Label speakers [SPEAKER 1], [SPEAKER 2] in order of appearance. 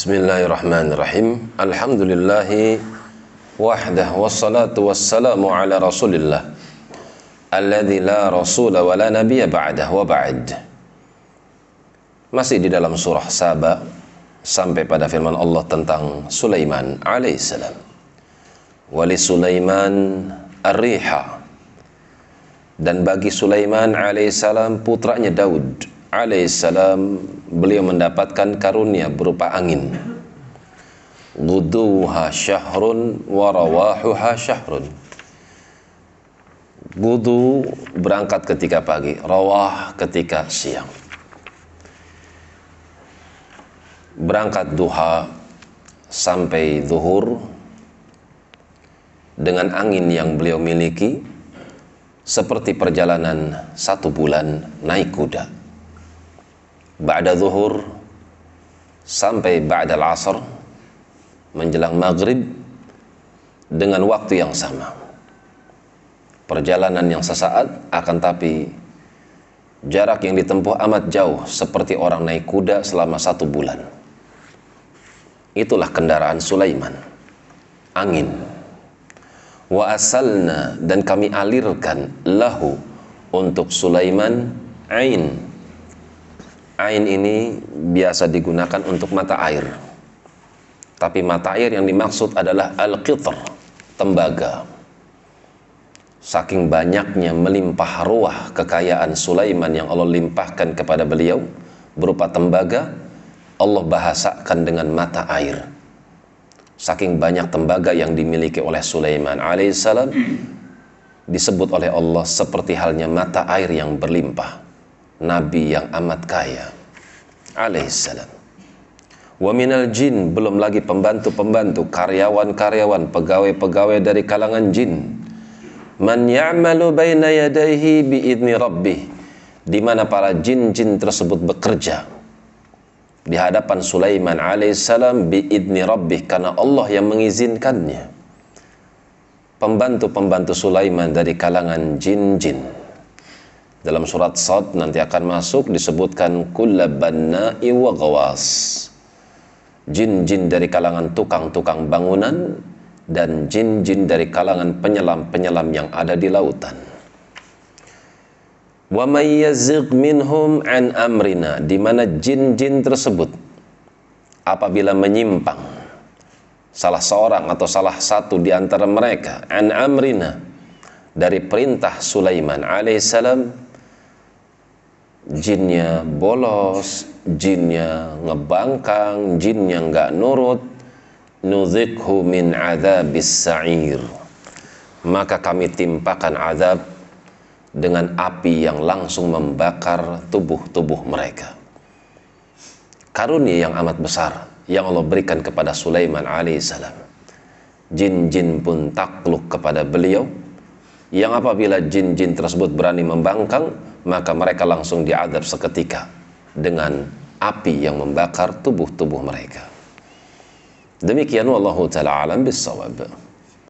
[SPEAKER 1] Bismillahirrahmanirrahim. Alhamdulillahi wahdah wassalatu wassalamu ala Rasulillah alladzi la rasula wa la nabiyya ba'dah wa ba'd. Masih di dalam surah Saba sampai pada firman Allah tentang Sulaiman alaihissalam. Wali Sulaiman ar-riha dan bagi Sulaiman alaihissalam putranya Daud alaihissalam beliau mendapatkan karunia berupa angin. Guduha syahrun warawahuha syahrun. Gudu berangkat ketika pagi rawah ketika siang. Berangkat duha sampai zuhur dengan angin yang beliau miliki seperti perjalanan satu bulan naik kuda ba'da zuhur sampai ba'da al-asr menjelang maghrib dengan waktu yang sama. Perjalanan yang sesaat akan tapi jarak yang ditempuh amat jauh seperti orang naik kuda selama satu bulan. Itulah kendaraan Sulaiman. Angin. Wa asalna dan kami alirkan lahu untuk Sulaiman ain Ain ini biasa digunakan untuk mata air. Tapi mata air yang dimaksud adalah al-qitr, tembaga. Saking banyaknya melimpah ruah kekayaan Sulaiman yang Allah limpahkan kepada beliau berupa tembaga, Allah bahasakan dengan mata air. Saking banyak tembaga yang dimiliki oleh Sulaiman alaihissalam disebut oleh Allah seperti halnya mata air yang berlimpah nabi yang amat kaya alaihissalam wa minal jin belum lagi pembantu-pembantu karyawan-karyawan pegawai-pegawai dari kalangan jin. Man ya'malu baina yadayhi biidni rabbih di mana para jin-jin tersebut bekerja. Di hadapan Sulaiman alaihissalam biidni rabbih karena Allah yang mengizinkannya. Pembantu-pembantu Sulaiman dari kalangan jin-jin dalam surat Sad nanti akan masuk disebutkan kullabanna'i wa gawas. Jin-jin dari kalangan tukang-tukang bangunan dan jin-jin dari kalangan penyelam-penyelam yang ada di lautan. Wa minhum an amrina di mana jin-jin tersebut apabila menyimpang salah seorang atau salah satu di antara mereka an amrina dari perintah Sulaiman alaihissalam jinnya bolos, jinnya ngebangkang, jinnya nggak nurut, nuzikhu min adzabis sa'ir. Maka kami timpakan azab dengan api yang langsung membakar tubuh-tubuh mereka. Karunia yang amat besar yang Allah berikan kepada Sulaiman alaihissalam. Jin-jin pun takluk kepada beliau yang apabila jin-jin tersebut berani membangkang maka mereka langsung diadab seketika dengan api yang membakar tubuh-tubuh mereka. Demikian wallahu taala alam bisawab